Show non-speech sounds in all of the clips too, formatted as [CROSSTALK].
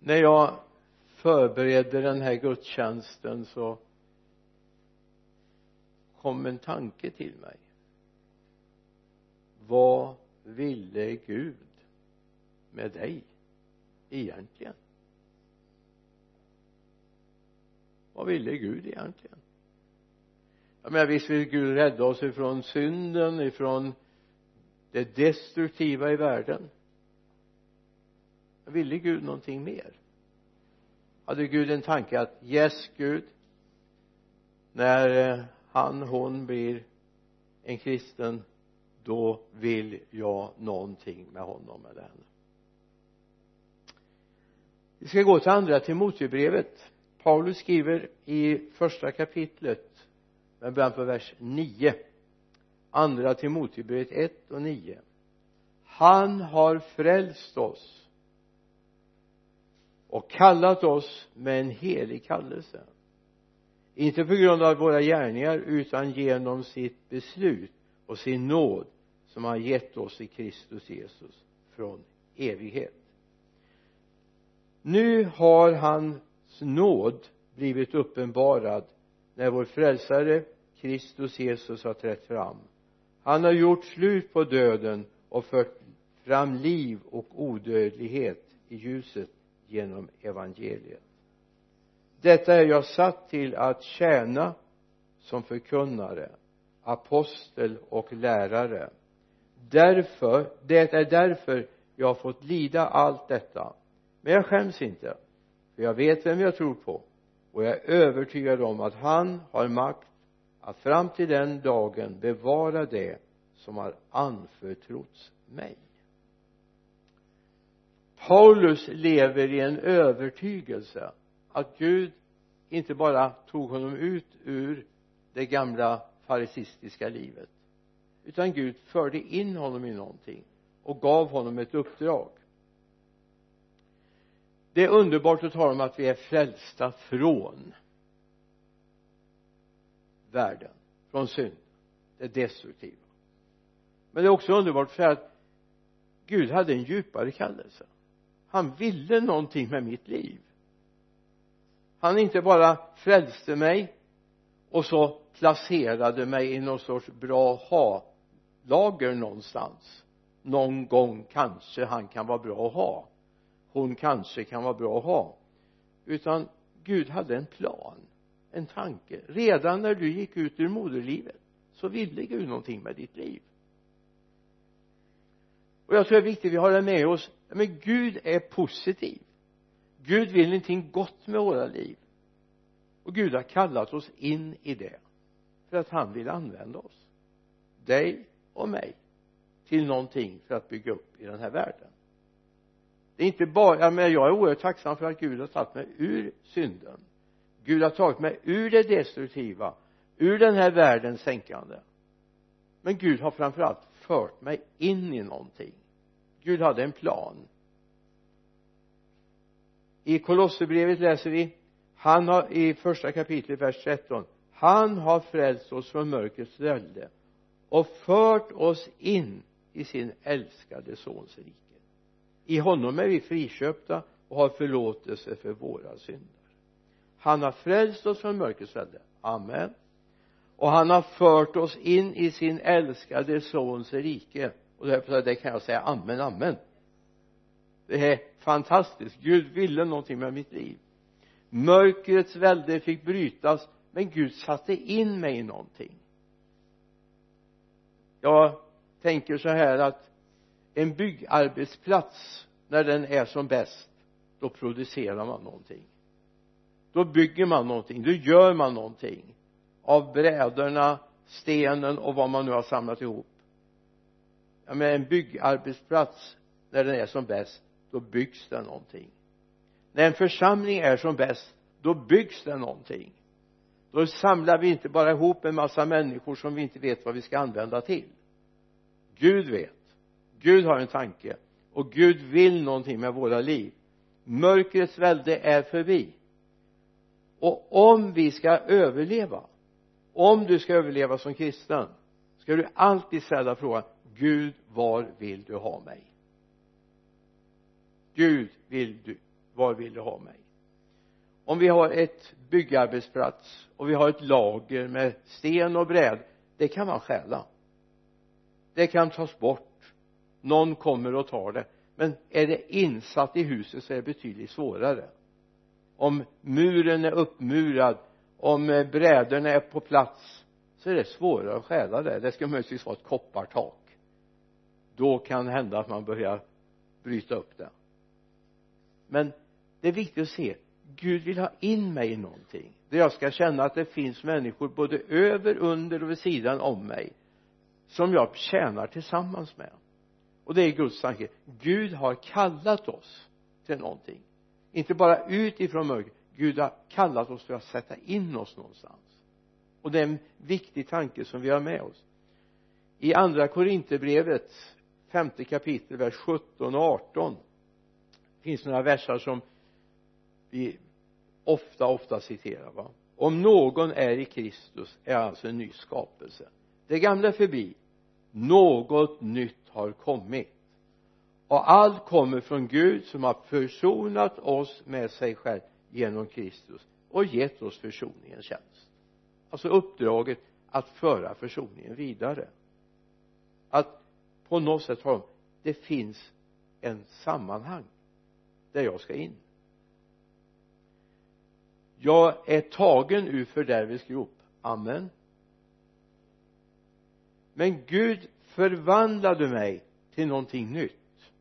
när jag förberedde den här gudstjänsten så kom en tanke till mig. Vad ville Gud med dig egentligen? Vad ville Gud egentligen? Jag menar visst vill Gud rädda oss ifrån synden ifrån det destruktiva i världen ville Gud någonting mer? Hade Gud en tanke att yes Gud när eh, han hon blir en kristen då vill jag någonting med honom eller henne. Vi ska gå till andra Timoteusbrevet. Paulus skriver i första kapitlet med början på vers 9 andra Timoteusbrevet 1 och 9 han har frälst oss och kallat oss med en helig kallelse. Inte på grund av våra gärningar utan genom sitt beslut och sin nåd som han gett oss i Kristus Jesus från evighet. Nu har hans nåd blivit uppenbarad när vår frälsare Kristus Jesus har trätt fram. Han har gjort slut på döden och fört fram liv och odödlighet i ljuset genom evangeliet. Detta är jag satt till att tjäna som förkunnare apostel och lärare. Därför det är därför jag har fått lida allt detta. Men jag skäms inte för jag vet vem jag tror på och jag är övertygad om att han har makt att fram till den dagen bevara det som har anförtrotts mig. Paulus lever i en övertygelse att Gud inte bara tog honom ut ur det gamla farisistiska livet utan Gud förde in honom i någonting och gav honom ett uppdrag. Det är underbart att tala om att vi är frälsta från världen från synd. Det destruktiva men det är också underbart för att Gud hade en djupare kallelse han ville någonting med mitt liv. Han inte bara frälste mig och så placerade mig i någon sorts bra ha-lager någonstans. Någon gång kanske han kan vara bra att ha. Hon kanske kan vara bra att ha. Utan Gud hade en plan en tanke. Redan när du gick ut ur moderlivet så ville Gud någonting med ditt liv. Och jag tror det är viktigt att vi har det med oss men Gud är positiv. Gud vill någonting gott med våra liv. Och Gud har kallat oss in i det för att han vill använda oss. Dig och mig till någonting för att bygga upp i den här världen. Det är inte bara, men jag är oerhört tacksam för att Gud har tagit mig ur synden. Gud har tagit mig ur det destruktiva ur den här världens sänkande. Men Gud har framförallt fört mig in i någonting. Gud hade en plan. I Kolosserbrevet läser vi han har i första kapitlet vers 13 han har frälst oss från mörkrets välde och fört oss in i sin älskade sons rike. I honom är vi friköpta och har förlåtelse för våra synder. Han har frälst oss från mörkrets välde amen. Och han har fört oss in i sin älskade sons rike och det kan jag säga amen amen. Det är fantastiskt. Gud ville någonting med mitt liv. Mörkrets välde fick brytas men Gud satte in mig i någonting. Jag tänker så här att en byggarbetsplats när den är som bäst då producerar man någonting. Då bygger man någonting då gör man någonting. Av brädorna stenen och vad man nu har samlat ihop jag menar en byggarbetsplats när den är som bäst då byggs det någonting. När en församling är som bäst då byggs det någonting. Då samlar vi inte bara ihop en massa människor som vi inte vet vad vi ska använda till. Gud vet. Gud har en tanke och Gud vill någonting med våra liv. Mörkrets välde är förbi. Och om vi ska överleva om du ska överleva som kristen ska du alltid ställa frågan Gud var vill du ha mig? Gud vill du var vill du ha mig? Om vi har ett byggarbetsplats och vi har ett lager med sten och bräd det kan man stjäla. Det kan tas bort. Någon kommer och tar det. Men är det insatt i huset så är det betydligt svårare. Om muren är uppmurad om brädorna är på plats så är det svårare att stjäla det. Det ska möjligtvis vara ett koppartak då kan det hända att man börjar bryta upp det men det är viktigt att se Gud vill ha in mig i någonting. Där jag ska känna att det finns människor både över, under och vid sidan om mig som jag tjänar tillsammans med. Och det är Guds tanke. Gud har kallat oss till någonting. Inte bara utifrån mörkret. Gud har kallat oss för att sätta in oss någonstans. Och det är en viktig tanke som vi har med oss. I andra korinterbrevet femte kapitel vers 17 och 18 Det finns några versar som vi ofta ofta citerar va? Om någon är i Kristus är alltså en ny skapelse. Det gamla är förbi. Något nytt har kommit. Och allt kommer från Gud som har försonat oss med sig själv genom Kristus och gett oss försoningens tjänst. Alltså uppdraget att föra försoningen vidare. Att på något sätt ha det finns en sammanhang där jag ska in. Jag är tagen ur fördärvets grop. Amen. Men Gud förvandlade mig till någonting nytt.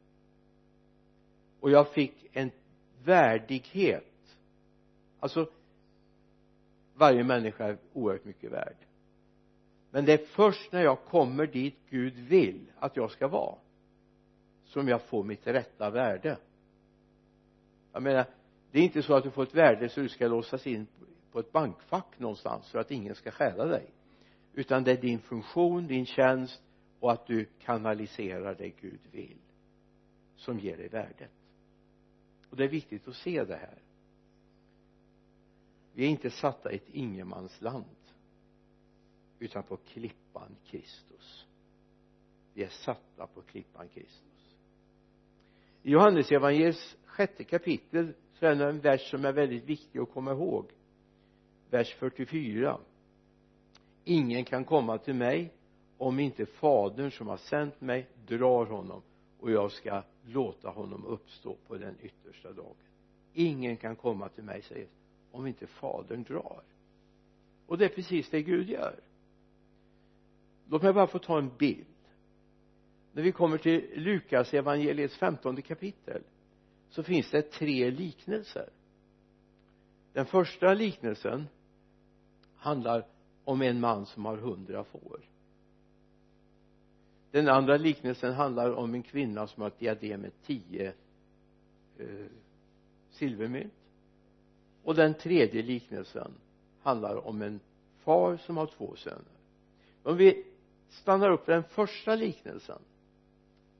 Och jag fick en värdighet. Alltså varje människa är oerhört mycket värd men det är först när jag kommer dit Gud vill att jag ska vara som jag får mitt rätta värde. Jag menar det är inte så att du får ett värde så du ska låsas in på ett bankfack någonstans för att ingen ska stjäla dig. Utan det är din funktion, din tjänst och att du kanaliserar det Gud vill som ger dig värdet. Och det är viktigt att se det här. Vi är inte satta i ett ingenmansland utan på klippan Kristus. Vi är satta på klippan Kristus. I Johannes evangeliets sjätte kapitel så är det en vers som är väldigt viktig att komma ihåg. Vers 44 ingen kan komma till mig om inte fadern som har sänt mig drar honom och jag ska låta honom uppstå på den yttersta dagen. Ingen kan komma till mig säger om inte fadern drar. Och det är precis det Gud gör låt mig bara få ta en bild när vi kommer till Lukas evangeliets femtonde kapitel så finns det tre liknelser. Den första liknelsen handlar om en man som har hundra får. Den andra liknelsen handlar om en kvinna som har ett diadem med tio eh, silvermynt. Och den tredje liknelsen handlar om en far som har två söner. Om vi stannar upp den första liknelsen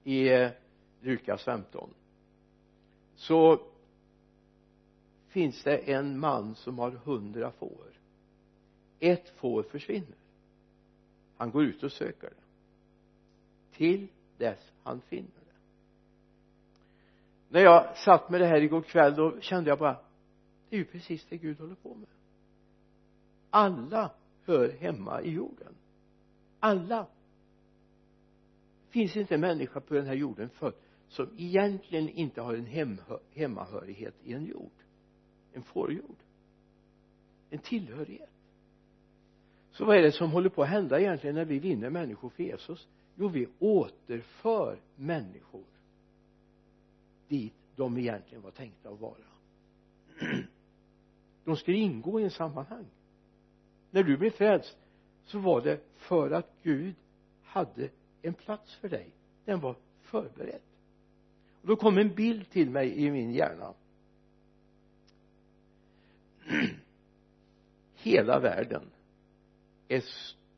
i Lukas 15 så finns det en man som har hundra får. Ett får försvinner. Han går ut och söker det. Till dess han finner det. När jag satt med det här igår kväll då kände jag bara det är ju precis det Gud håller på med. Alla hör hemma i jorden alla. Det finns inte en människa på den här jorden född som egentligen inte har en hemmahörighet i en jord en fårjord en tillhörighet? Så vad är det som håller på att hända egentligen när vi vinner människor för Jesus? Jo vi återför människor dit de egentligen var tänkta att vara. [CLEARS THROAT] De skulle ingå i en sammanhang. När du blir frälst så var det för att Gud hade en plats för dig. Den var förberedd. Och då kom en bild till mig i min hjärna. [CLEARS THROAT] Hela världen är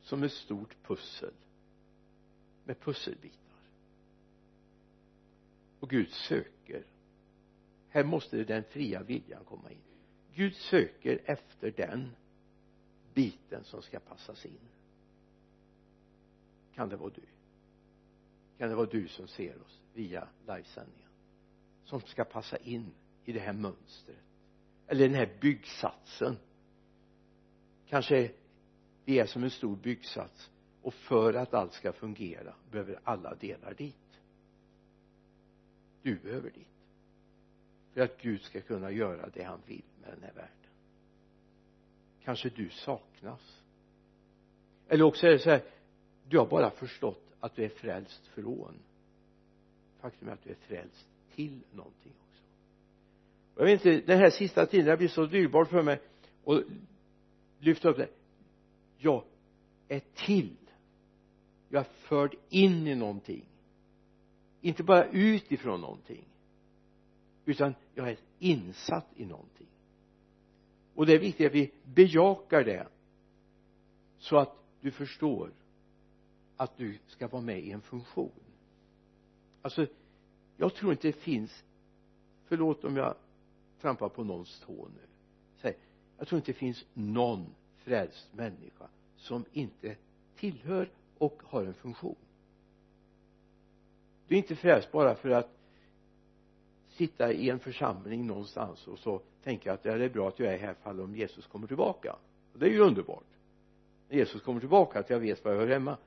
som ett stort pussel med pusselbitar. Och Gud söker. Här måste den fria viljan komma in. Gud söker efter den biten som ska passas in. Kan det vara du? Kan det vara du som ser oss via livesändningen? Som ska passa in i det här mönstret? Eller den här byggsatsen? Kanske vi är som en stor byggsats och för att allt ska fungera behöver alla delar dit. Du behöver dit. För att Gud ska kunna göra det han vill med den här världen kanske du saknas. Eller också är det så här du har bara förstått att du är frälst från faktum är att du är frälst till någonting också. Och jag vet inte den här sista tiden det har blivit så dyrbart för mig att lyfta upp det. Jag är till. Jag är förd in i någonting. Inte bara utifrån någonting utan jag är insatt i någonting och det är viktigt att vi bejakar det så att du förstår att du ska vara med i en funktion. Alltså jag tror inte det finns förlåt om jag trampar på någons tå nu säg jag tror inte det finns någon frälst människa som inte tillhör och har en funktion. Du är inte frälst bara för att sitta i en församling någonstans och så tänka att ja, det är bra att jag är här fall om Jesus kommer tillbaka. Och det är ju underbart. När Jesus kommer tillbaka att jag vet var jag hör hemma.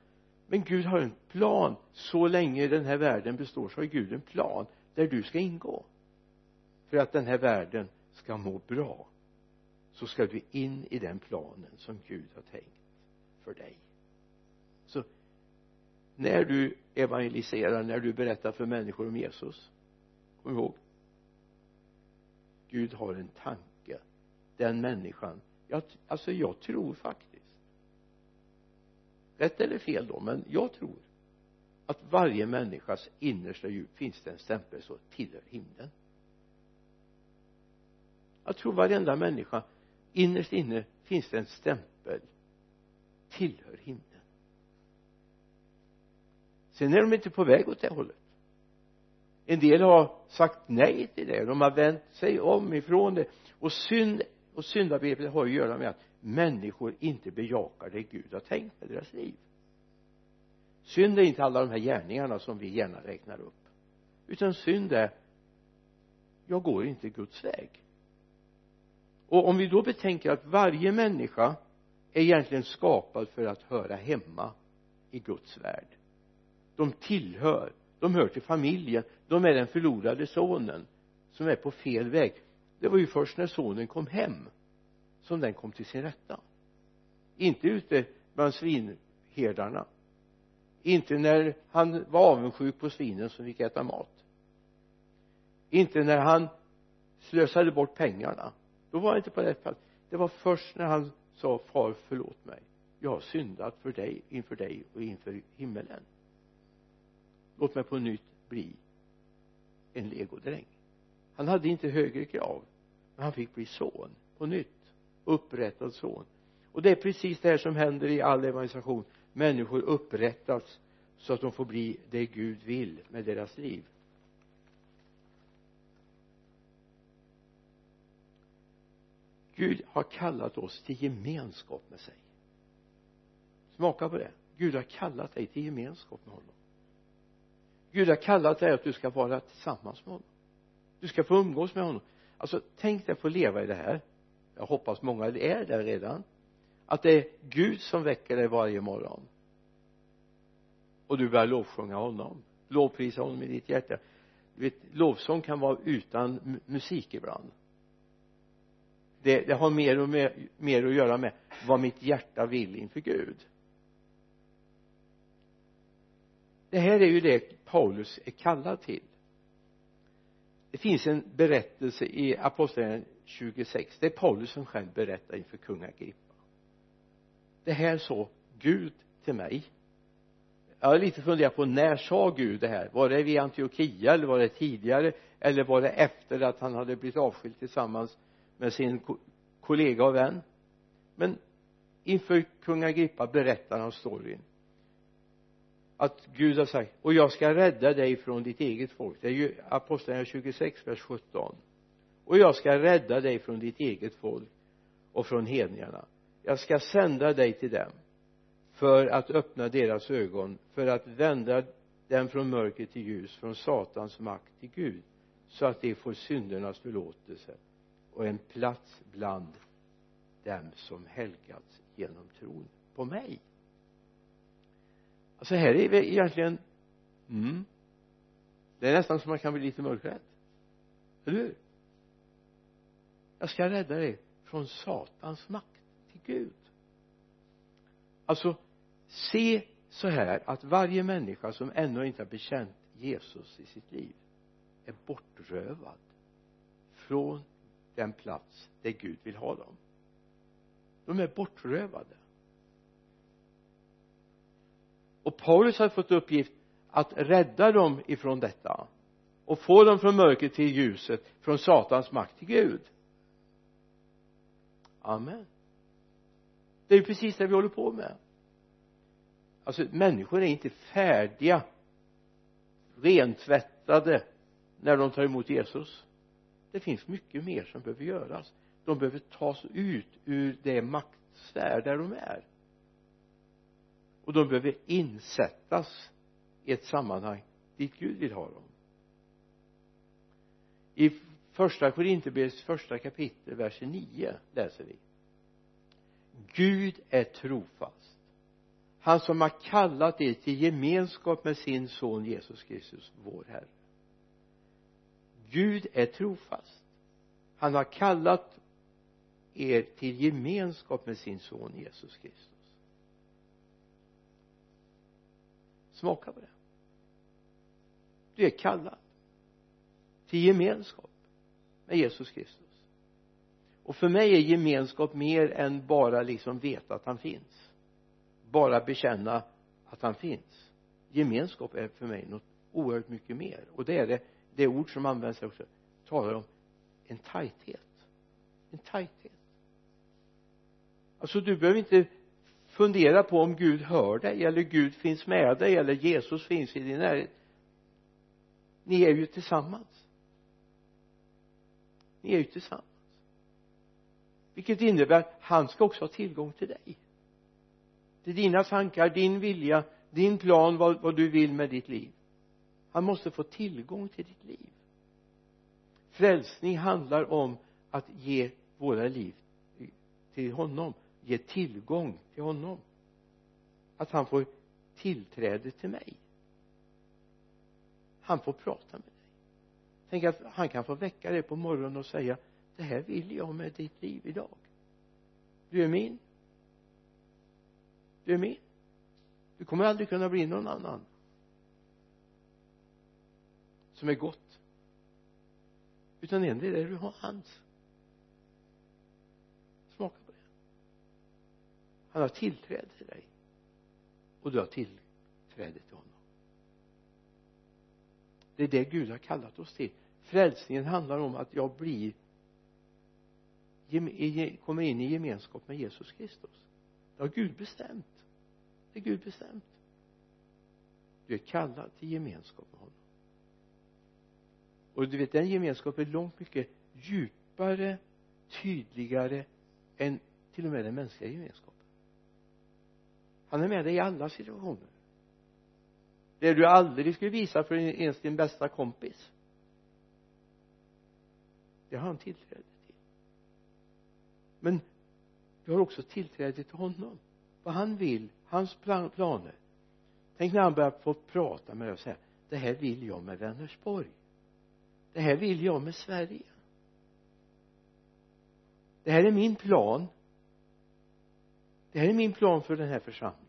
Men Gud har en plan. Så länge den här världen består så har Gud en plan där du ska ingå. För att den här världen ska må bra så ska du in i den planen som Gud har tänkt för dig. Så när du evangeliserar när du berättar för människor om Jesus kom ihåg Gud har en tanke. Den människan jag, alltså jag tror faktiskt. Rätt eller fel då men jag tror att varje människas innersta djup finns det en stämpel så tillhör himlen. Jag tror varenda människa innerst inne finns det en stämpel tillhör himlen. Sen är de inte på väg åt det hållet en del har sagt nej till det. De har vänt sig om ifrån det. Och synd och syndabegreppet har att göra med att människor inte bejakar det Gud har tänkt med deras liv. Synd är inte alla de här gärningarna som vi gärna räknar upp. Utan synd är jag går inte Guds väg. Och om vi då betänker att varje människa är egentligen skapad för att höra hemma i Guds värld. De tillhör de hör till familjen de är den förlorade sonen som är på fel väg. Det var ju först när sonen kom hem som den kom till sin rätta. Inte ute bland svinherdarna inte när han var avundsjuk på svinen som fick äta mat. Inte när han slösade bort pengarna. Då var han inte på rätt plats. Det var först när han sa far förlåt mig. Jag har syndat för dig inför dig och inför himmelen. Låt mig på nytt bli en legodräng. Han hade inte högre krav men han fick bli son på nytt. Upprättad son. Och det är precis det här som händer i all evangelisation. Människor upprättas så att de får bli det Gud vill med deras liv. Gud har kallat oss till gemenskap med sig. Smaka på det. Gud har kallat dig till gemenskap med honom. Gud har kallat dig att du ska vara tillsammans med honom. Du ska få umgås med honom. Alltså tänk dig att få leva i det här. Jag hoppas många är där redan. Att det är Gud som väcker dig varje morgon. Och du börjar lovsjunga honom. Lovprisa honom i ditt hjärta. Du vet lovsång kan vara utan musik ibland. Det, det har mer och mer, mer att göra med vad mitt hjärta vill inför Gud. Det här är ju det Paulus är kallad till. Det finns en berättelse i apostlagärningarna 26 det är Paulus som själv berättar inför kung Agrippa det här sa Gud till mig. Jag har lite funderat på när sa Gud det här? Var det vid Antiochia eller var det tidigare? Eller var det efter att han hade blivit avskild tillsammans med sin kollega och vän? Men inför kung Agrippa berättar han storyn att Gud har sagt och jag ska rädda dig från ditt eget folk. Det är ju apostlagärningarna 26 vers 17 och jag ska rädda dig från ditt eget folk och från hedningarna. Jag ska sända dig till dem för att öppna deras ögon för att vända dem från mörker till ljus från satans makt till Gud så att de får syndernas förlåtelse och en plats bland dem som helgats genom tron på mig alltså här är vi egentligen. Mm, det är nästan som man kan bli lite mörkrädd. Eller hur? Jag ska rädda dig från satans makt till Gud. Alltså se så här att varje människa som ännu inte har bekänt Jesus i sitt liv är bortrövad från den plats där Gud vill ha dem. De är bortrövade och Paulus har fått uppgift att rädda dem ifrån detta och få dem från mörkret till ljuset från satans makt till Gud. Amen. Det är ju precis det vi håller på med. Alltså människor är inte färdiga rentvättade när de tar emot Jesus. Det finns mycket mer som behöver göras. De behöver tas ut ur det maktsfär där de är och de behöver insättas i ett sammanhang dit Gud vill ha dem. I första Korinthierbrevets första kapitel vers 9 läser vi. Gud är trofast. Han som har kallat er till gemenskap med sin son Jesus Kristus vår Herre. Gud är trofast. Han har kallat er till gemenskap med sin son Jesus Kristus. Smaka på det. Du är kallad till gemenskap med Jesus Kristus. Och för mig är gemenskap mer än bara liksom veta att han finns. Bara bekänna att han finns. Gemenskap är för mig något oerhört mycket mer. Och det är det det ord som används också talar om en tajthet. En tajthet. Alltså du behöver inte fundera på om Gud hör dig eller Gud finns med dig eller Jesus finns i din närhet. Ni är ju tillsammans. Ni är ju tillsammans. Vilket innebär att han ska också ha tillgång till dig. Till dina tankar, din vilja, din plan, vad, vad du vill med ditt liv. Han måste få tillgång till ditt liv. Frälsning handlar om att ge våra liv till honom ge tillgång till honom. Att han får tillträde till mig. Han får prata med dig. Tänk att han kan få väcka dig på morgonen och säga det här vill jag med ditt liv idag. Du är min. Du är min. Du kommer aldrig kunna bli någon annan. Som är gott. Utan endera är du hans smaka på det han har tillträde till dig. Och du har tillträde till honom. Det är det Gud har kallat oss till. Frälsningen handlar om att jag blir kommer in i gemenskap med Jesus Kristus. Det har Gud bestämt. Det är Gud bestämt. Du är kallad till gemenskap med honom. Och du vet den gemenskapen är långt mycket djupare tydligare än till och med den mänskliga gemenskapen han är med dig i alla situationer. Det du aldrig skulle visa för ens din bästa kompis. Det har han tillträde till. Men du har också tillträde till honom. Vad han vill, hans planer. Tänk när han börjar få prata med dig och säga det här vill jag med Vänersborg. Det här vill jag med Sverige. Det här är min plan. Det här är min plan för den här församlingen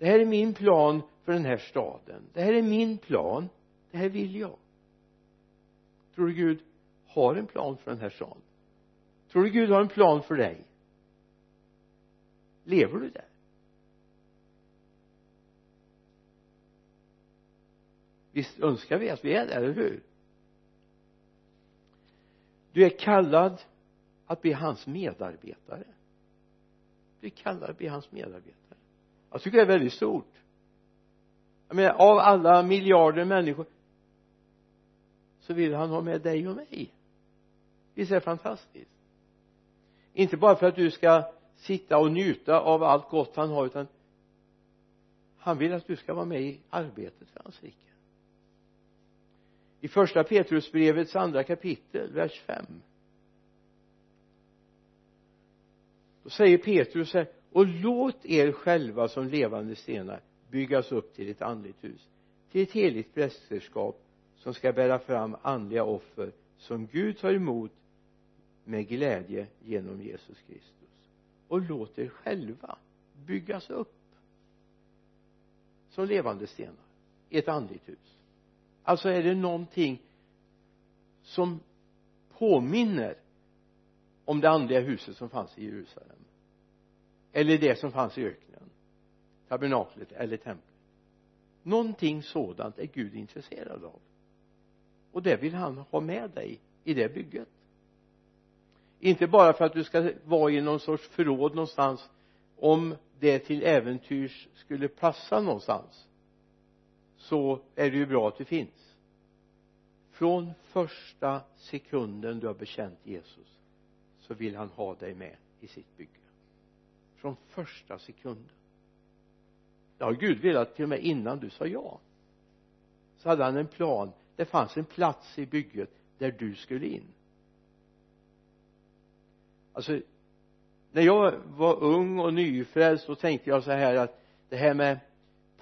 det här är min plan för den här staden. Det här är min plan. Det här vill jag. Tror du Gud har en plan för den här staden? Tror du Gud har en plan för dig? Lever du där? Visst önskar vi att vi är där, eller hur? Du är kallad att bli hans medarbetare. Du är kallad att bli hans medarbetare jag tycker det är väldigt stort. Jag menar av alla miljarder människor så vill han ha med dig och mig. Visst är det fantastiskt? Inte bara för att du ska sitta och njuta av allt gott han har utan han vill att du ska vara med i arbetet för hans rike. I första Petrusbrevets andra kapitel vers 5 då säger Petrus här och låt er själva som levande stenar byggas upp till ett andligt hus till ett heligt prästerskap som ska bära fram andliga offer som Gud tar emot med glädje genom Jesus Kristus. Och låt er själva byggas upp som levande stenar i ett andligt hus. Alltså är det någonting som påminner om det andliga huset som fanns i Jerusalem eller det som fanns i öknen tabernaklet eller templet. Någonting sådant är Gud intresserad av. Och det vill han ha med dig i det bygget. Inte bara för att du ska vara i någon sorts förråd någonstans om det till äventyrs skulle passa någonstans så är det ju bra att det finns. Från första sekunden du har bekänt Jesus så vill han ha dig med i sitt bygge från första sekunden. Det har Gud velat till och med innan du sa ja så hade han en plan. Det fanns en plats i bygget där du skulle in. Alltså när jag var ung och nyfrälst så tänkte jag så här att det här med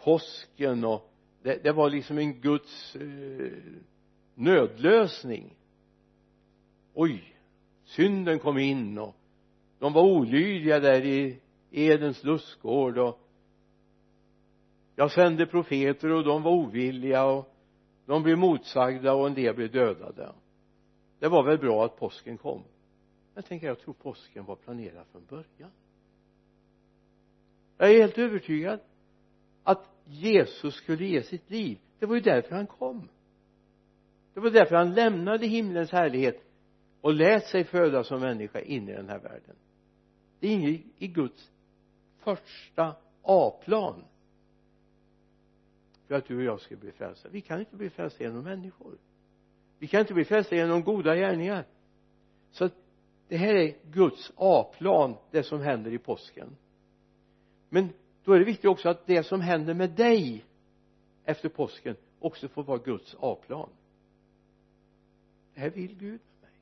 påsken och det, det var liksom en Guds eh, nödlösning. Oj synden kom in och de var olydiga där i Edens lustgård och jag sände profeter och de var ovilliga och de blev motsagda och en del blev dödade. Det var väl bra att påsken kom. Jag tänker jag tror påsken var planerad från början. Jag är helt övertygad att Jesus skulle ge sitt liv. Det var ju därför han kom. Det var därför han lämnade himlens härlighet och lät sig födas som människa in i den här världen. Det ingick i Guds första A-plan för att du och jag ska bli frälsta. Vi kan inte bli frälsta genom människor. Vi kan inte bli frälsta genom goda gärningar. Så att det här är Guds A-plan det som händer i påsken. Men då är det viktigt också att det som händer med dig efter påsken också får vara Guds A-plan. Det här vill Gud med mig.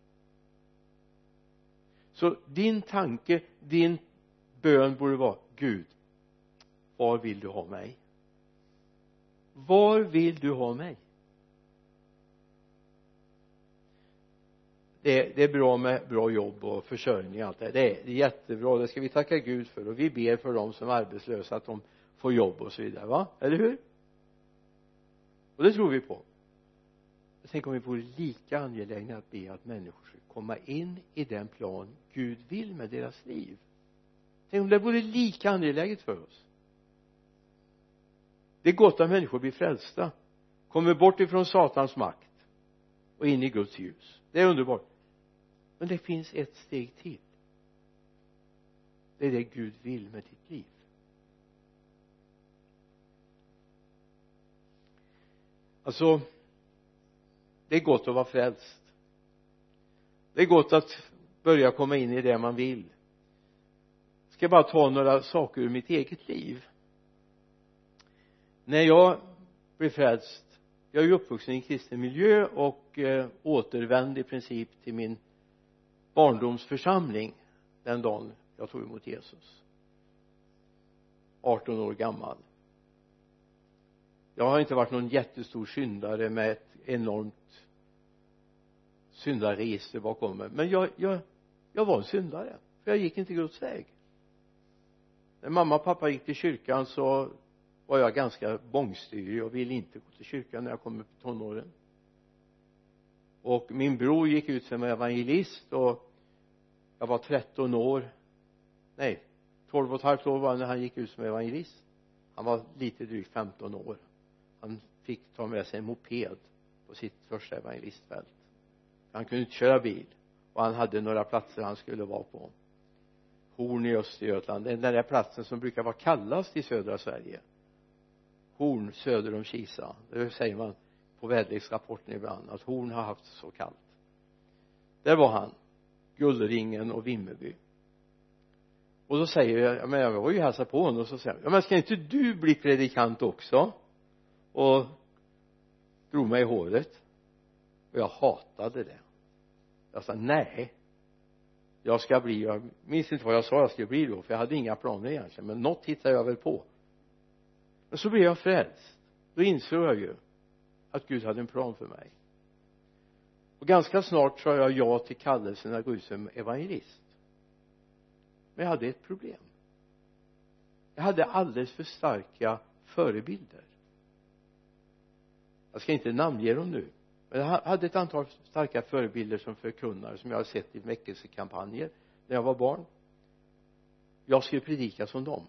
Så din tanke, din bön borde vara Gud var vill du ha mig? Var vill du ha mig? Det är, det är bra med bra jobb och försörjning och allt det det är, det är jättebra. Det ska vi tacka Gud för. Och vi ber för dem som är arbetslösa att de får jobb och så vidare va? Eller hur? Och det tror vi på. Tänk om vi vore lika angelägna att be att människor ska komma in i den plan Gud vill med deras liv tänk om det vore lika angeläget för oss. Det är gott att människor blir frälsta kommer bort ifrån satans makt och in i Guds ljus. Det är underbart. Men det finns ett steg till. Det är det Gud vill med ditt liv. Alltså det är gott att vara frälst. Det är gott att börja komma in i det man vill ska bara ta några saker ur mitt eget liv? När jag blev frälst jag är ju uppvuxen i en kristen miljö och eh, återvände i princip till min barndomsförsamling den dagen jag tog emot Jesus. 18 år gammal. Jag har inte varit någon jättestor syndare med ett enormt syndaregister bakom mig men jag, jag, jag var en syndare för jag gick inte Guds väg när mamma och pappa gick till kyrkan så var jag ganska bångstyrig och ville inte gå till kyrkan när jag kom upp i tonåren. Och min bror gick ut som evangelist och jag var 13 år. Nej 12 och ett halvt år var jag när han gick ut som evangelist. Han var lite drygt 15 år. Han fick ta med sig en moped på sitt första evangelistfält han kunde inte köra bil och han hade några platser han skulle vara på. Horn i Östergötland. Den där platsen som brukar vara kallast i södra Sverige. Horn söder om Kisa. Det säger man på väderleksrapporten ibland att Horn har haft så kallt. Där var han Gullringen och Vimmerby. Och då säger jag, men jag var ju hälsa på honom och så säger jag, ja men ska inte du bli predikant också? Och drog mig i håret. Och jag hatade det. Jag sa nej jag ska bli jag minns inte vad jag sa jag skulle bli då för jag hade inga planer egentligen men något hittade jag väl på. Men så blev jag frälst. Då insåg jag ju att Gud hade en plan för mig. Och ganska snart sa jag ja till kallelsen att gå ut som evangelist. Men jag hade ett problem. Jag hade alldeles för starka förebilder. Jag ska inte namnge dem nu jag hade ett antal starka förebilder som förkunnare som jag har sett i väckelsekampanjer när jag var barn. Jag skulle predika som dem.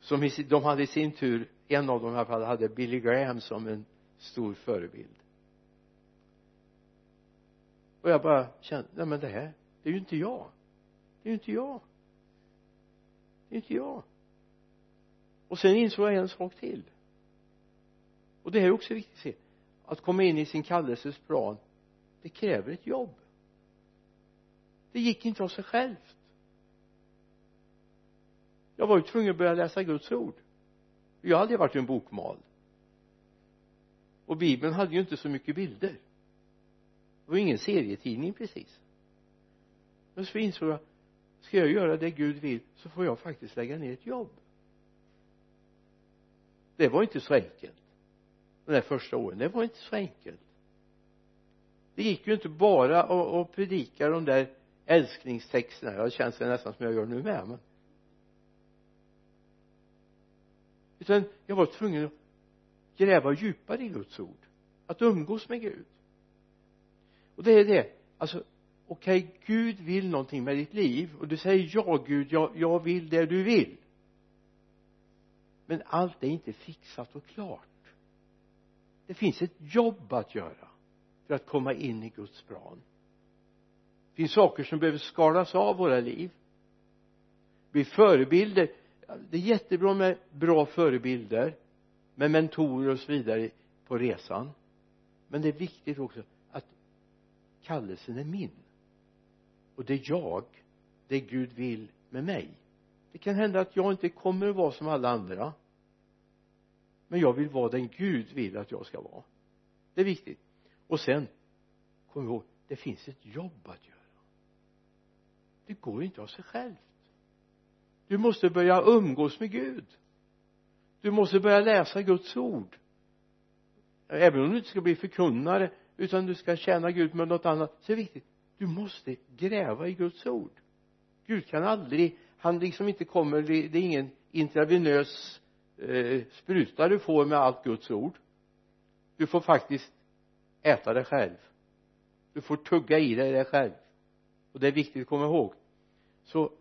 Som i, de hade i sin tur en av dem i alla fall hade Billy Graham som en stor förebild. Och jag bara kände nej men det här det är ju inte jag. Det är ju inte jag. Det är inte jag. Och sen insåg jag en sak till. Och det här är också viktigt att se att komma in i sin kallelses plan det kräver ett jobb. Det gick inte av sig självt. Jag var ju tvungen att börja läsa Guds ord. Jag hade varit en bokmal. Och bibeln hade ju inte så mycket bilder. Det var ingen serietidning precis. Men så insåg jag ska jag göra det Gud vill så får jag faktiskt lägga ner ett jobb. Det var inte så enkelt de där första åren. Det var inte så enkelt. Det gick ju inte bara att predika de där älsklingstexterna. Jag känns det nästan som jag gör nu med men utan jag var tvungen att gräva djupare i Guds ord. Att umgås med Gud. Och det är det. Alltså okej okay, Gud vill någonting med ditt liv. Och du säger ja Gud jag, jag vill det du vill. Men allt är inte fixat och klart det finns ett jobb att göra för att komma in i Guds plan. Det finns saker som behöver skalas av våra liv. Bli förebilder. Det är jättebra med bra förebilder med mentorer och så vidare på resan. Men det är viktigt också att kallelsen är min. Och det är jag. Det Gud vill med mig. Det kan hända att jag inte kommer att vara som alla andra men jag vill vara den Gud vill att jag ska vara. Det är viktigt. Och sen kom ihåg det finns ett jobb att göra. Det går inte av sig självt. Du måste börja umgås med Gud. Du måste börja läsa Guds ord. Även om du inte ska bli förkunnare utan du ska tjäna Gud med något annat så är det viktigt. Du måste gräva i Guds ord. Gud kan aldrig han liksom inte kommer det är ingen intravenös eh, spruta du får med allt Guds ord. Du får faktiskt äta det själv. Du får tugga i dig det själv. Och det är viktigt att komma ihåg. Så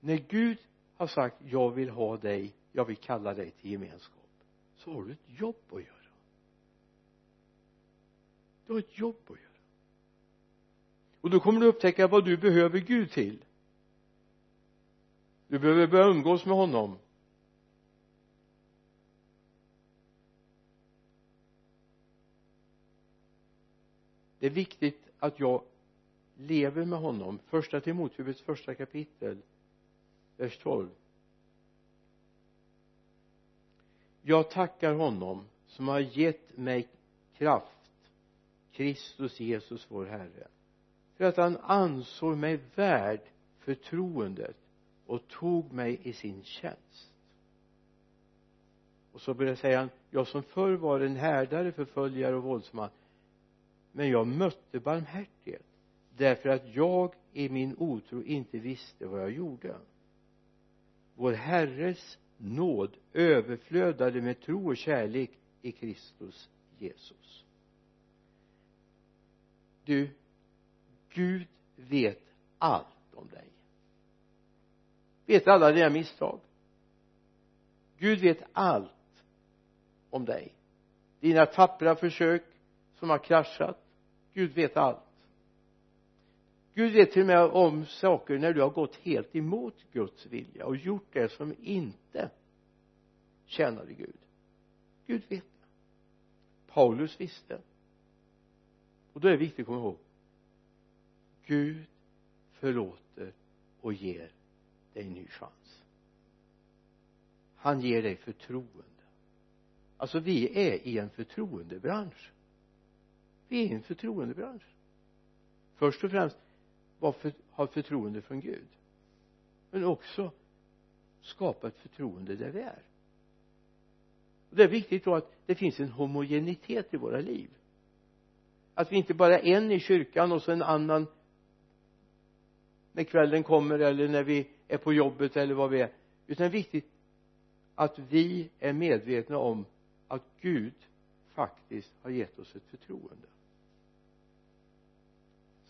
när Gud har sagt jag vill ha dig jag vill kalla dig till gemenskap så har du ett jobb att göra. Du har ett jobb att göra. Och då kommer du upptäcka vad du behöver Gud till. Du behöver börja umgås med honom. Det är viktigt att jag lever med honom. Första Timoteus första kapitel vers 12 jag tackar honom som har gett mig kraft Kristus Jesus vår Herre för att han ansåg mig värd förtroendet och tog mig i sin tjänst. Och så börjar säga han jag som förr var en härdare, förföljare och våldsman men jag mötte barmhärtighet därför att jag i min otro inte visste vad jag gjorde. Vår Herres nåd överflödade med tro och kärlek i Kristus Jesus. Du Gud vet allt om dig. Vet alla dina misstag? Gud vet allt om dig. Dina tappra försök som har kraschat. Gud vet allt. Gud vet till och med om saker när du har gått helt emot Guds vilja och gjort det som inte tjänade Gud. Gud vet det. Paulus visste. Och då är det viktigt att komma ihåg. Gud förlåter och ger dig en ny chans. Han ger dig förtroende. Alltså vi är i en förtroendebransch vi är en förtroendebransch. Först och främst för, ha förtroende från Gud? Men också skapa ett förtroende där vi är. Och det är viktigt då att det finns en homogenitet i våra liv. Att vi inte bara är en i kyrkan och så en annan när kvällen kommer eller när vi är på jobbet eller vad vi är. Utan det är viktigt att vi är medvetna om att Gud faktiskt har gett oss ett förtroende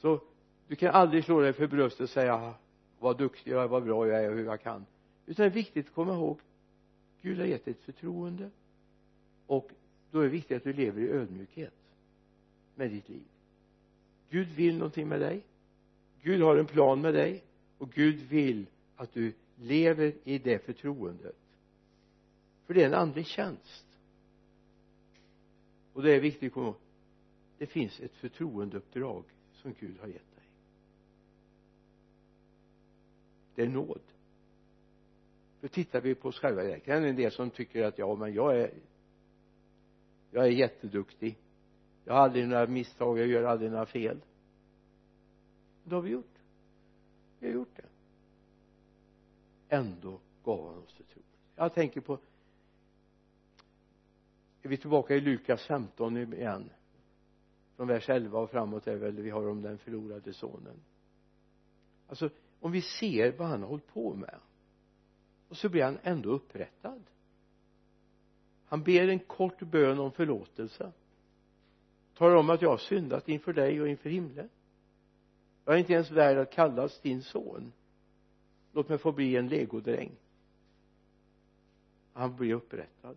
så du kan aldrig slå dig för bröstet och säga vad duktig jag är, vad bra jag är och hur jag kan. Utan det är viktigt att komma ihåg Gud har gett dig ett förtroende. Och då är det viktigt att du lever i ödmjukhet med ditt liv. Gud vill någonting med dig. Gud har en plan med dig. Och Gud vill att du lever i det förtroendet. För det är en andlig tjänst. Och det är viktigt att komma ihåg det finns ett förtroendeuppdrag som Gud har gett dig. Det är nåd. Då tittar vi på oss själva det kan en del som tycker att ja men jag är jag är jätteduktig. Jag har aldrig några misstag jag gör aldrig några fel. Det har vi gjort. Vi har gjort det. Ändå gav han oss förtroende jag tänker på är vi tillbaka i Lukas 15 igen? Från vers 11 och framåt är väl vi har om den förlorade sonen. Alltså om vi ser vad han har hållit på med och så blir han ändå upprättad. Han ber en kort bön om förlåtelse. Talar om att jag har syndat inför dig och inför himlen. Jag är inte ens värd att kallas din son. Låt mig få bli en legodräng. Han blir upprättad.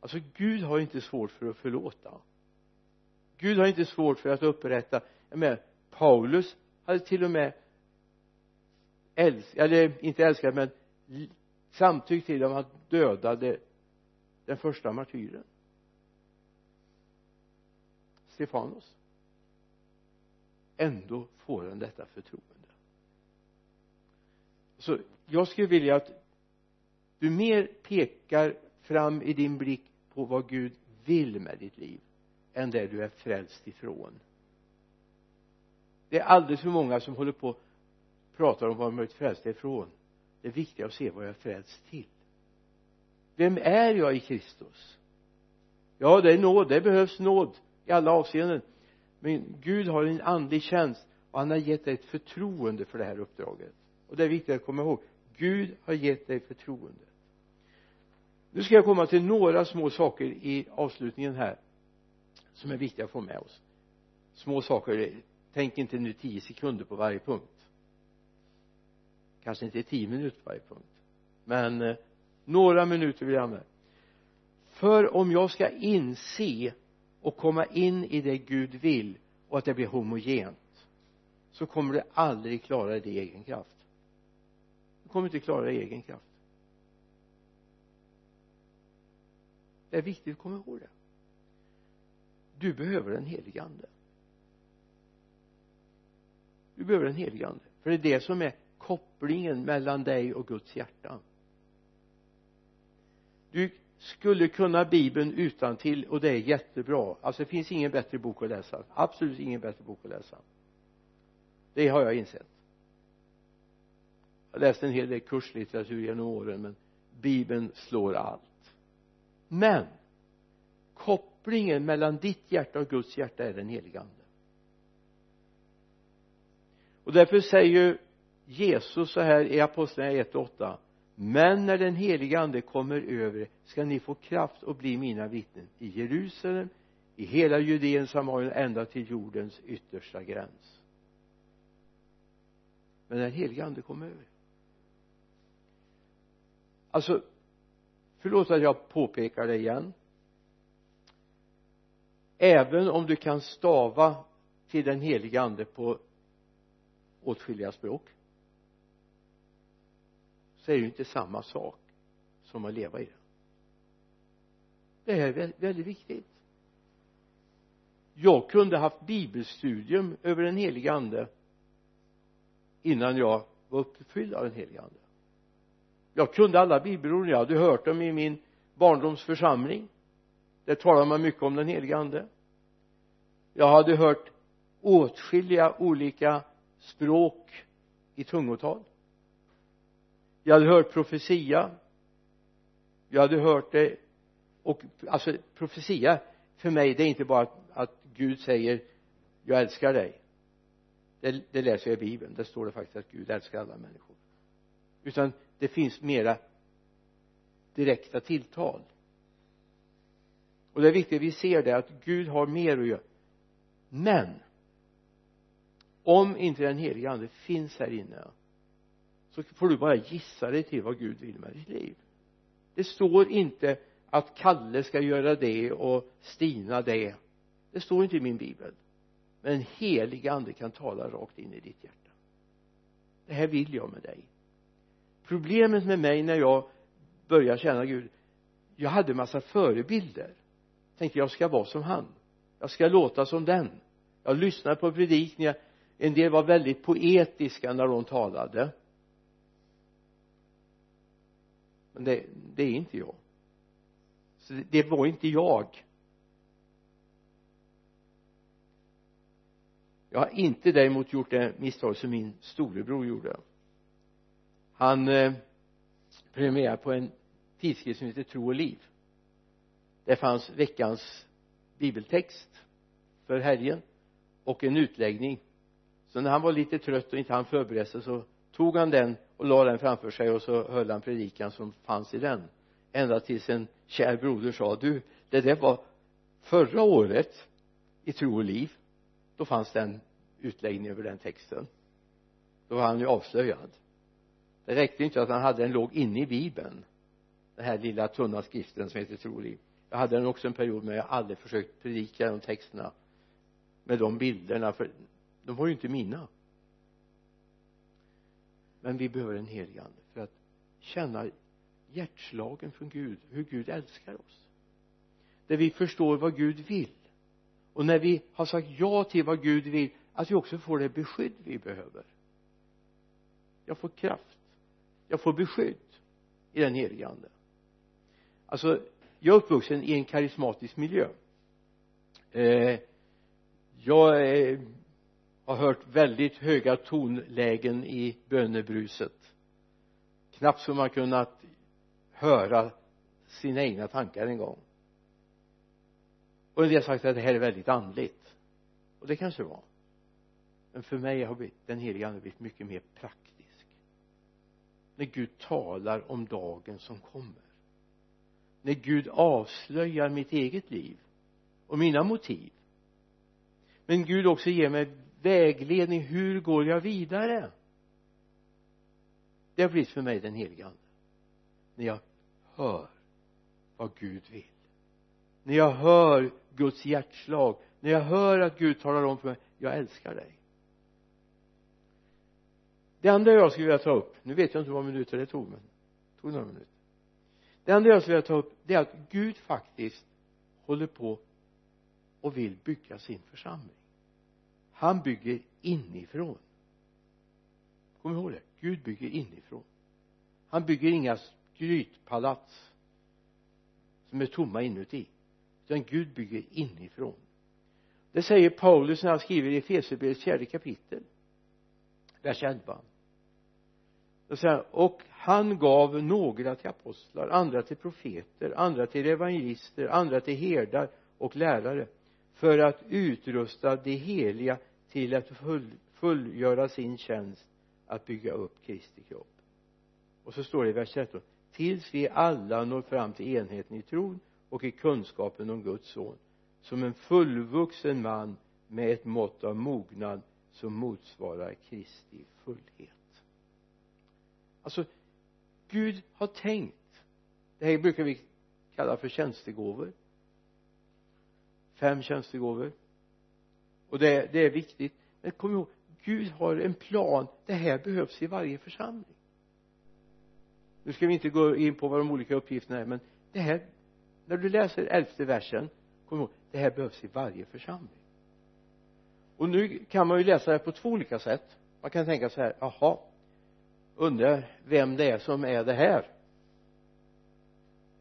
Alltså Gud har inte svårt för att förlåta. Gud har inte svårt för att upprätta. Jag menar Paulus hade till och med älskat, eller inte älskat men samtyckt till om han dödade den första martyren. Stefanos. Ändå får han detta förtroende. Så jag skulle vilja att du mer pekar fram i din blick på vad Gud vill med ditt liv än det du är frälst ifrån. Det är alldeles för många som håller på och pratar om vad de är frälsta ifrån. Det är viktigt att se vad jag är frälst till. Vem är jag i Kristus? Ja det är nåd, det behövs nåd i alla avseenden. Men Gud har en andlig tjänst och han har gett dig ett förtroende för det här uppdraget. Och det är viktigt att komma ihåg. Gud har gett dig förtroende. Nu ska jag komma till några små saker i avslutningen här som är viktiga att få med oss. Små saker tänk inte nu tio sekunder på varje punkt. Kanske inte tio minuter på varje punkt. Men eh, några minuter vill jag använda. För om jag ska inse och komma in i det Gud vill och att det blir homogent så kommer du aldrig klara det i egen kraft. Du kommer inte klara det i egen kraft. Det är viktigt att komma ihåg det du behöver den helige ande. Du behöver den helige ande. För det är det som är kopplingen mellan dig och Guds hjärta. Du skulle kunna bibeln utan till och det är jättebra. Alltså det finns ingen bättre bok att läsa. Absolut ingen bättre bok att läsa. Det har jag insett. Jag har läst en hel del kurslitteratur genom åren men bibeln slår allt. Men kopplingen mellan ditt hjärta och Guds hjärta är den helige ande. Och därför säger ju Jesus så här i apostlagärningarna 1 och 8 men när den helige ande kommer över ska ni få kraft att bli mina vittnen i Jerusalem i hela Judeen, Samarien ända till jordens yttersta gräns. Men när den helige ande kommer över. Alltså förlåt att jag påpekar det igen även om du kan stava till den helige ande på åtskilliga språk så är det ju inte samma sak som att leva i det. Det är väldigt viktigt. Jag kunde haft bibelstudium över den helige ande innan jag var uppfylld av den helige ande. Jag kunde alla bibelorden jag hade hört dem i min barndomsförsamling där talar man mycket om den helige ande. Jag hade hört åtskilliga olika språk i tungotal. Jag hade hört profetia. Jag hade hört det och alltså profetia för mig det är inte bara att, att Gud säger jag älskar dig. Det, det läser jag i bibeln. Där står det faktiskt att Gud älskar alla människor. Utan det finns mera direkta tilltal och det är viktigt att vi ser det att Gud har mer att göra. Men om inte den heliga ande finns här inne så får du bara gissa dig till vad Gud vill med ditt liv. Det står inte att Kalle ska göra det och Stina det. Det står inte i min bibel. Men den helig ande kan tala rakt in i ditt hjärta. Det här vill jag med dig. Problemet med mig när jag började känna Gud jag hade massa förebilder tänkte jag ska vara som han. Jag ska låta som den. Jag lyssnade på predikningar. En del var väldigt poetiska när de talade. Men det, det är inte jag. Så det, det var inte jag. Jag har inte däremot gjort det misstag som min storebror gjorde. Han eh, prenumererade på en tidskrift som heter Tro och liv det fanns veckans bibeltext för helgen och en utläggning. Så när han var lite trött och inte hann förbereda sig så tog han den och la den framför sig och så höll han predikan som fanns i den. Ända tills en kär broder sa du det där var förra året i tro och liv. Då fanns den utläggning över den texten. Då var han ju avslöjad. Det räckte inte att han hade den låg inne i bibeln. Den här lilla tunna skriften som heter tro och liv jag hade den också en period men jag har aldrig försökt predika de texterna med de bilderna för de var ju inte mina. Men vi behöver en helig ande för att känna hjärtslagen från Gud hur Gud älskar oss. Där vi förstår vad Gud vill. Och när vi har sagt ja till vad Gud vill att vi också får det beskydd vi behöver. Jag får kraft. Jag får beskydd i den helige ande. Alltså jag är uppvuxen i en karismatisk miljö. Eh, jag eh, har hört väldigt höga tonlägen i bönebruset. Knappt så man kunnat höra sina egna tankar en gång. Och en del har sagt att det här är väldigt andligt. Och det kanske det var. Men för mig har den heliga ande blivit mycket mer praktisk. När Gud talar om dagen som kommer när Gud avslöjar mitt eget liv och mina motiv. Men Gud också ger mig vägledning hur går jag vidare? Det har blivit för mig den heliga ande. När jag hör vad Gud vill. När jag hör Guds hjärtslag. När jag hör att Gud talar om för mig jag älskar dig. Det andra jag skulle vilja ta upp nu vet jag inte hur många minuter det tog men det tog några minuter det andra jag skulle vilja ta upp det är att Gud faktiskt håller på och vill bygga sin församling. Han bygger inifrån. Kom ihåg det Gud bygger inifrån. Han bygger inga skrytpalats som är tomma inuti utan Gud bygger inifrån. Det säger Paulus när han skriver i Efesierbrevets fjärde kapitel vers 11 då säger han och han gav några till apostlar andra till profeter andra till evangelister andra till herdar och lärare för att utrusta de heliga till att full, fullgöra sin tjänst att bygga upp Kristi kropp. Och så står det i vers 13 tills vi alla når fram till enheten i tron och i kunskapen om Guds son som en fullvuxen man med ett mått av mognad som motsvarar Kristi fullhet alltså Gud har tänkt. Det här brukar vi kalla för tjänstegåvor. Fem tjänstegåvor. Och det, det är viktigt. Men kom ihåg Gud har en plan. Det här behövs i varje församling. Nu ska vi inte gå in på vad de olika uppgifterna är men det här när du läser elfte versen kom ihåg det här behövs i varje församling. Och nu kan man ju läsa det på två olika sätt. Man kan tänka så här jaha undrar vem det är som är det här.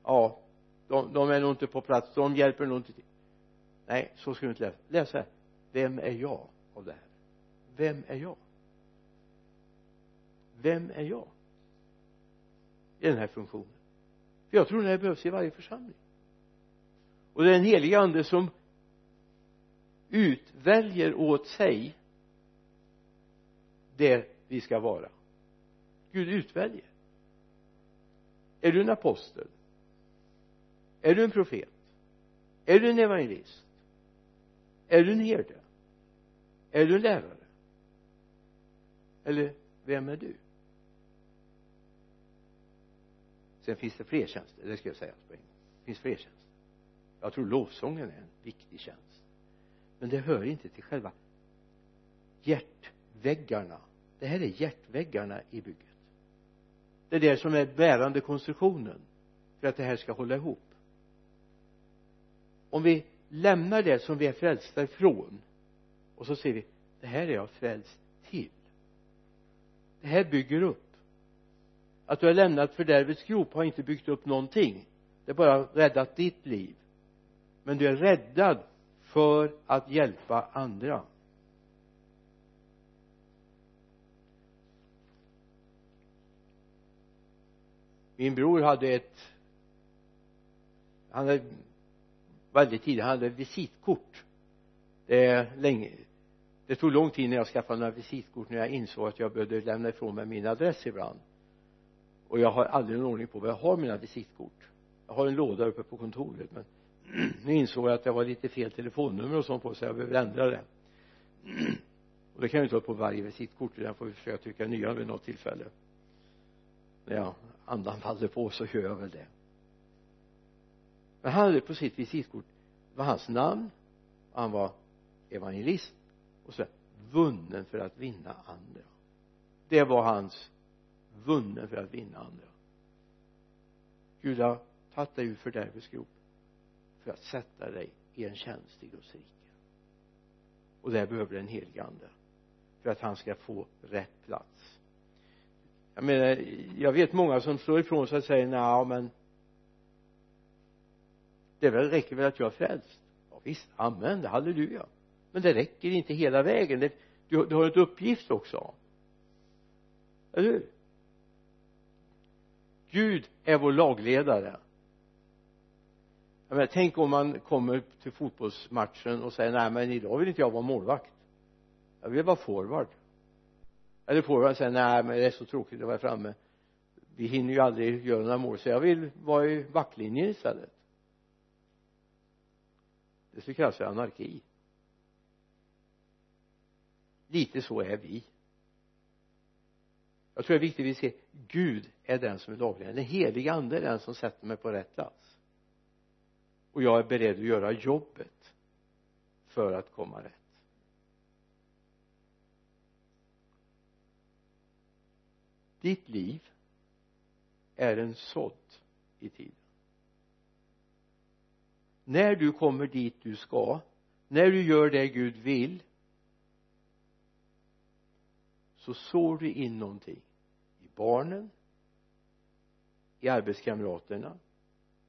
Ja de, de är nog inte på plats de hjälper nog inte till. Nej så ska du inte läsa. Läs här vem är jag av det här? Vem är jag? Vem är jag i den här funktionen? För jag tror det här behövs i varje församling. Och det är den heliga ande som utväljer åt sig det vi ska vara. Gud utväljer. Är du en apostel? Är du en profet? Är du en evangelist? Är du en herde? Är du en lärare? Eller vem är du? Sen finns det fler tjänster. Det ska jag säga på en gång. Det finns fler tjänster. Jag tror lovsången är en viktig tjänst. Men det hör inte till själva hjärtväggarna. Det här är hjärtväggarna i bygget det är det som är bärande konstruktionen för att det här ska hålla ihop. Om vi lämnar det som vi är frälsta ifrån och så ser vi det här är jag frälst till. Det här bygger upp. Att du har lämnat fördärvets grop har inte byggt upp någonting. Det har bara räddat ditt liv. Men du är räddad för att hjälpa andra. Min bror hade ett han hade väldigt tidigt, han hade visitkort. Det är länge det tog lång tid när jag skaffade några visitkort när jag insåg att jag behövde lämna ifrån mig min adress ibland. Och jag har aldrig någon ordning på var jag har mina visitkort. Jag har en låda uppe på kontoret men [CLEARS THROAT] nu insåg jag att det var lite fel telefonnummer och sånt på så jag behöver ändra det. [CLEARS THROAT] Och det kan jag inte ha på varje visitkort utan jag får försöka trycka nya vid något tillfälle när jag andan faller på så gör jag väl det. Men han hade på sitt visitkort var hans namn han var evangelist och så vunnen för att vinna andra. Det var hans vunnen för att vinna andra. Gud har tagit dig ur fördärvets grop för att sätta dig i en tjänst i Guds rike. Och där behöver den helige ande för att han ska få rätt plats jag menar jag vet många som slår ifrån sig och säger nej men det väl, räcker väl att jag är frälst? Ja visst, amen, halleluja men det räcker inte hela vägen. Det, du, du har ett uppgift också. Eller hur? Gud är vår lagledare. Jag menar, tänk om man kommer till fotbollsmatchen och säger nej men idag vill inte jag vara målvakt. Jag vill vara forward eller forward säger nej men det är så tråkigt att vara framme. Vi hinner ju aldrig göra några mål så jag vill vara i backlinjen istället. Det skulle kallas för anarki. Lite så är vi. Jag tror det är viktigt att vi ser Gud är den som är lagledaren den heliga ande är den som sätter mig på rätt plats. Och jag är beredd att göra jobbet för att komma rätt. Ditt liv är en sådd i tiden. När du kommer dit du ska när du gör det Gud vill så sår du in någonting i barnen i arbetskamraterna.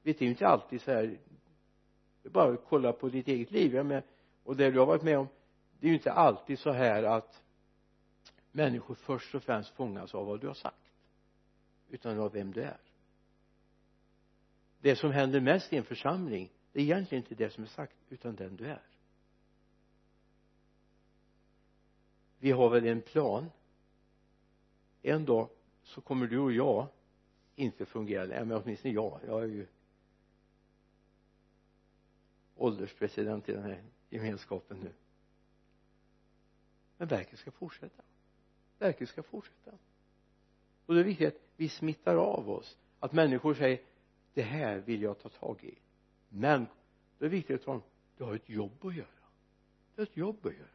Vet det är ju inte alltid så här det är bara att kolla på ditt eget liv. Jag med, och det du har varit med om det är ju inte alltid så här att människor först och främst fångas av vad du har sagt utan av vem du är. Det som händer mest i en församling det är egentligen inte det som är sagt utan den du är. Vi har väl en plan. En dag så kommer du och jag inte fungera längre. Men åtminstone jag. Jag är ju ålderspresident i den här gemenskapen nu. Men verket ska fortsätta verket ska fortsätta. Och det är viktigt att vi smittar av oss. Att människor säger det här vill jag ta tag i. Men det är viktigt att tala om du har ett jobb att göra. Du har ett jobb att göra.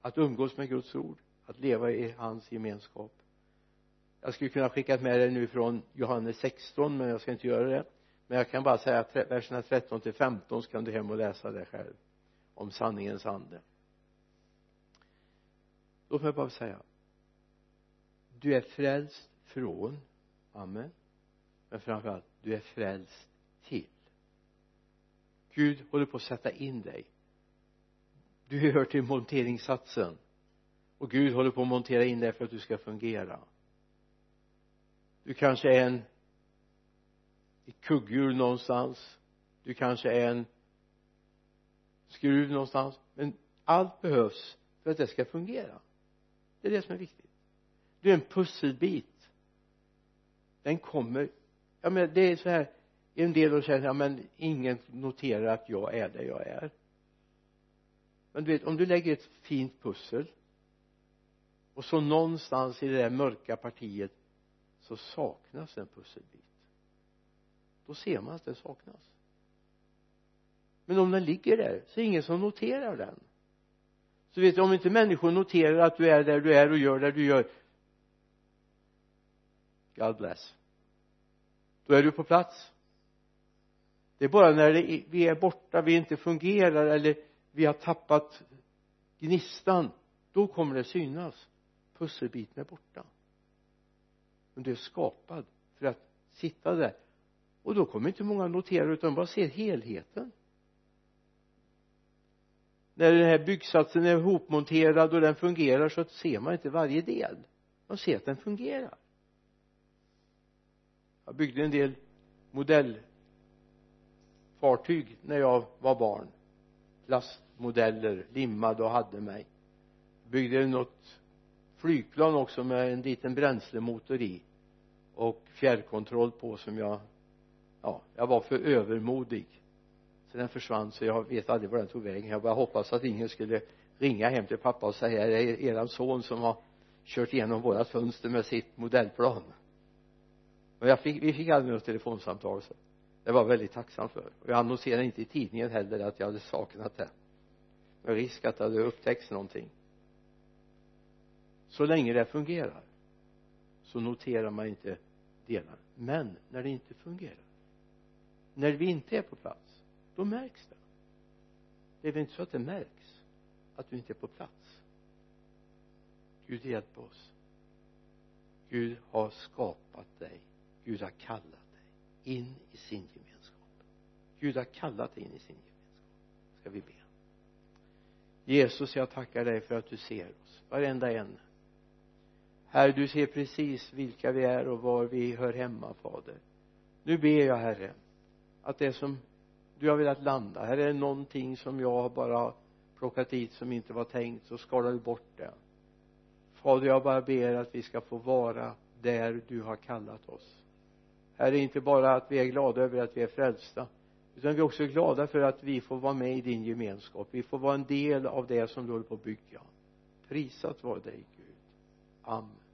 Att umgås med Guds ord. Att leva i hans gemenskap. Jag skulle kunna skicka med det nu från Johannes 16 men jag ska inte göra det. Men jag kan bara säga att verserna 13 till 15 så kan du hem och läsa det själv om sanningens ande låt mig bara säga du är frälst från amen. Men framförallt du är frälst till. Gud håller på att sätta in dig. Du hör till monteringssatsen. Och Gud håller på att montera in dig för att du ska fungera. Du kanske är en ett kugghjul någonstans. Du kanske är en skruv någonstans. Men allt behövs för att det ska fungera det är det som är viktigt. Du är en pusselbit. Den kommer. Ja men det är så här en del av känner ja men ingen noterar att jag är där jag är. Men du vet om du lägger ett fint pussel och så någonstans i det där mörka partiet så saknas en pusselbit. Då ser man att den saknas. Men om den ligger där så är det ingen som noterar den så vet du om inte människor noterar att du är där du är och gör det du gör God bless. Då är du på plats. Det är bara när det, vi är borta, vi inte fungerar eller vi har tappat gnistan då kommer det synas. Pusselbiten är borta. Men du är skapad för att sitta där. Och då kommer inte många notera utan bara ser helheten när den här byggsatsen är ihopmonterad och den fungerar så ser man inte varje del. Man ser att den fungerar. Jag byggde en del modellfartyg när jag var barn. Plastmodeller limmade och hade mig. Byggde något flygplan också med en liten bränslemotor i och fjärrkontroll på som jag ja, jag var för övermodig så den försvann så jag vet aldrig var den tog vägen. Jag bara hoppas att ingen skulle ringa hem till pappa och säga det är eran son som har kört igenom vårat fönster med sitt modellplan. Men jag fick, vi fick aldrig något telefonsamtal så det var jag väldigt tacksam för. Och jag annonserade inte i tidningen heller att jag hade saknat det. Med risk att det hade upptäckts någonting. Så länge det fungerar så noterar man inte delar. Men när det inte fungerar när vi inte är på plats då märks det. Det är väl inte så att det märks att du inte är på plats. Gud hjälp oss. Gud har skapat dig. Gud har kallat dig in i sin gemenskap. Gud har kallat dig in i sin gemenskap. Ska vi be? Jesus jag tackar dig för att du ser oss varenda en. Herre du ser precis vilka vi är och var vi hör hemma fader. Nu ber jag herre att det som du har velat landa. Här är någonting som jag har bara plockat dit som inte var tänkt så skalar du bort det. Fader jag bara ber att vi ska få vara där du har kallat oss. Här är inte bara att vi är glada över att vi är frälsta utan vi är också glada för att vi får vara med i din gemenskap. Vi får vara en del av det som du håller på att bygga. Prisat vare dig Gud. Amen.